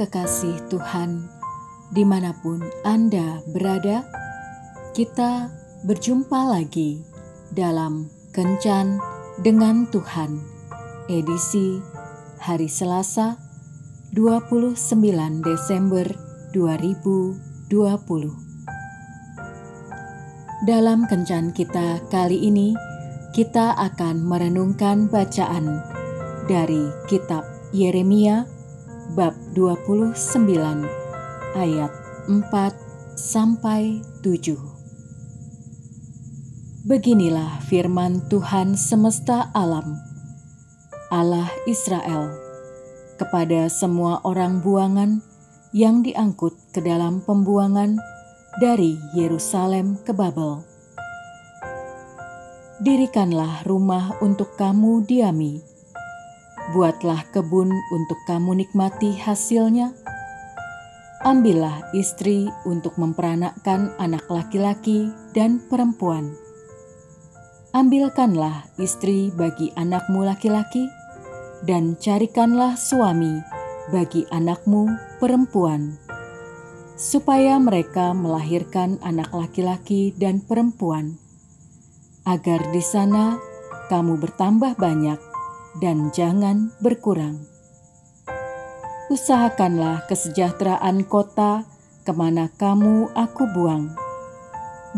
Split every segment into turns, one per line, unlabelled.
kekasih Tuhan, di mana pun Anda berada, kita berjumpa lagi dalam Kencan dengan Tuhan, edisi hari Selasa 29 Desember 2020. Dalam Kencan kita kali ini, kita akan merenungkan bacaan dari kitab Yeremia bab 29 ayat 4 sampai 7. Beginilah firman Tuhan semesta alam, Allah Israel, kepada semua orang buangan yang diangkut ke dalam pembuangan dari Yerusalem ke Babel. Dirikanlah rumah untuk kamu diami buatlah kebun untuk kamu nikmati hasilnya. Ambillah istri untuk memperanakkan anak laki-laki dan perempuan. Ambilkanlah istri bagi anakmu laki-laki, dan carikanlah suami bagi anakmu perempuan, supaya mereka melahirkan anak laki-laki dan perempuan, agar di sana kamu bertambah banyak dan jangan berkurang. Usahakanlah kesejahteraan kota ke mana kamu aku buang,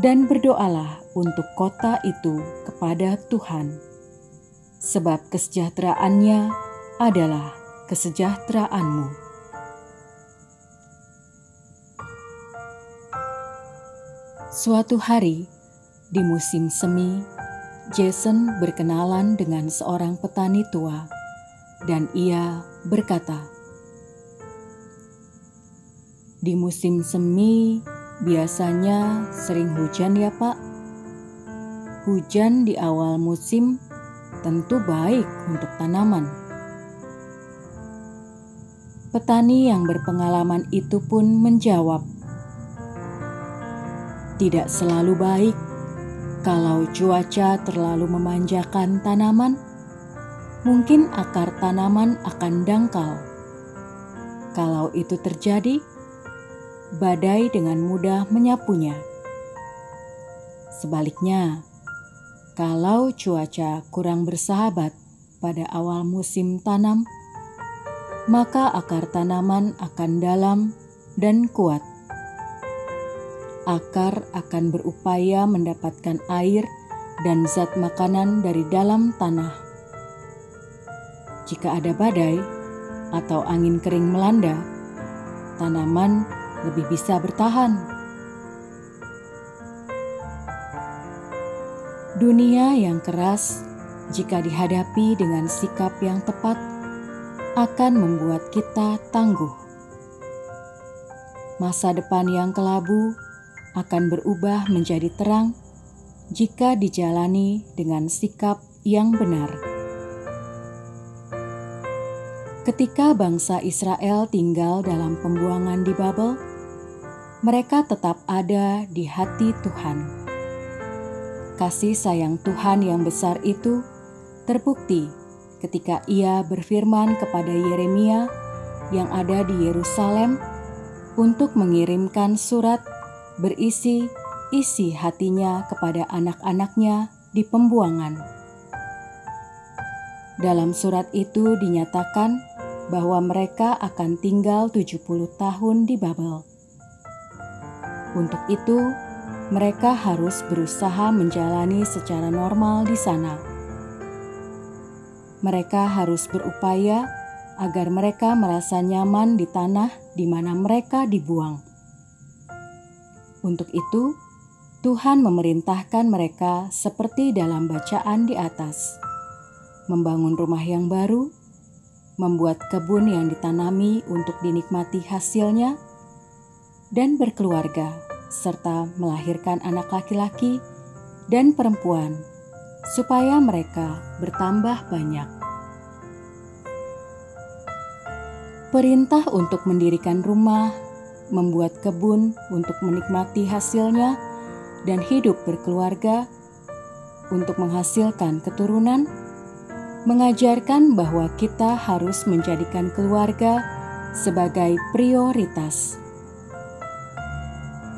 dan berdoalah untuk kota itu kepada Tuhan, sebab kesejahteraannya adalah kesejahteraanmu. Suatu hari di musim semi, Jason berkenalan dengan seorang petani tua, dan ia berkata, "Di musim semi biasanya sering hujan, ya, Pak. Hujan di awal musim tentu baik untuk tanaman." Petani yang berpengalaman itu pun menjawab, "Tidak selalu baik." Kalau cuaca terlalu memanjakan tanaman, mungkin akar tanaman akan dangkal. Kalau itu terjadi, badai dengan mudah menyapunya. Sebaliknya, kalau cuaca kurang bersahabat pada awal musim tanam, maka akar tanaman akan dalam dan kuat akar akan berupaya mendapatkan air dan zat makanan dari dalam tanah. Jika ada badai atau angin kering melanda, tanaman lebih bisa bertahan. Dunia yang keras, jika dihadapi dengan sikap yang tepat, akan membuat kita tangguh. Masa depan yang kelabu akan berubah menjadi terang jika dijalani dengan sikap yang benar. Ketika bangsa Israel tinggal dalam pembuangan di Babel, mereka tetap ada di hati Tuhan. Kasih sayang Tuhan yang besar itu terbukti ketika Ia berfirman kepada Yeremia yang ada di Yerusalem untuk mengirimkan surat berisi isi hatinya kepada anak-anaknya di pembuangan. Dalam surat itu dinyatakan bahwa mereka akan tinggal 70 tahun di Babel. Untuk itu, mereka harus berusaha menjalani secara normal di sana. Mereka harus berupaya agar mereka merasa nyaman di tanah di mana mereka dibuang untuk itu, Tuhan memerintahkan mereka seperti dalam bacaan di atas, membangun rumah yang baru, membuat kebun yang ditanami untuk dinikmati hasilnya, dan berkeluarga, serta melahirkan anak laki-laki dan perempuan, supaya mereka bertambah banyak. Perintah untuk mendirikan rumah membuat kebun untuk menikmati hasilnya, dan hidup berkeluarga untuk menghasilkan keturunan, mengajarkan bahwa kita harus menjadikan keluarga sebagai prioritas.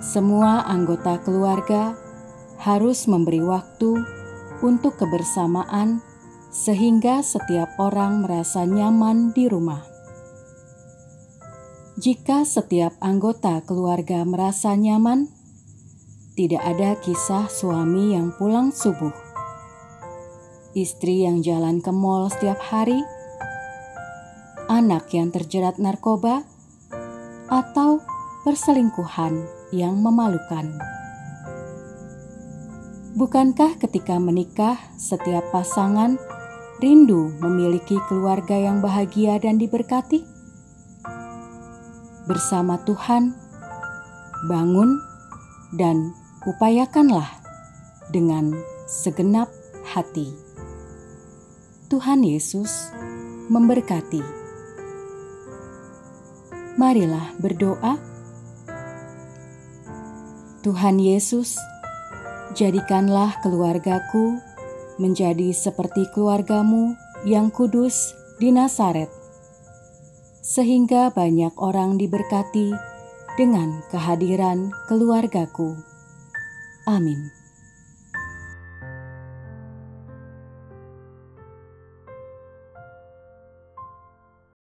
Semua anggota keluarga harus memberi waktu untuk kebersamaan, sehingga setiap orang merasa nyaman di rumah. Jika setiap anggota keluarga merasa nyaman, tidak ada kisah suami yang pulang subuh, istri yang jalan ke mall setiap hari, anak yang terjerat narkoba, atau perselingkuhan yang memalukan. Bukankah ketika menikah, setiap pasangan rindu memiliki keluarga yang bahagia dan diberkati? Bersama Tuhan, bangun dan upayakanlah dengan segenap hati. Tuhan Yesus memberkati. Marilah berdoa. Tuhan Yesus, jadikanlah keluargaku menjadi seperti keluargamu yang kudus di Nazaret, sehingga banyak orang diberkati dengan kehadiran keluargaku. Amin.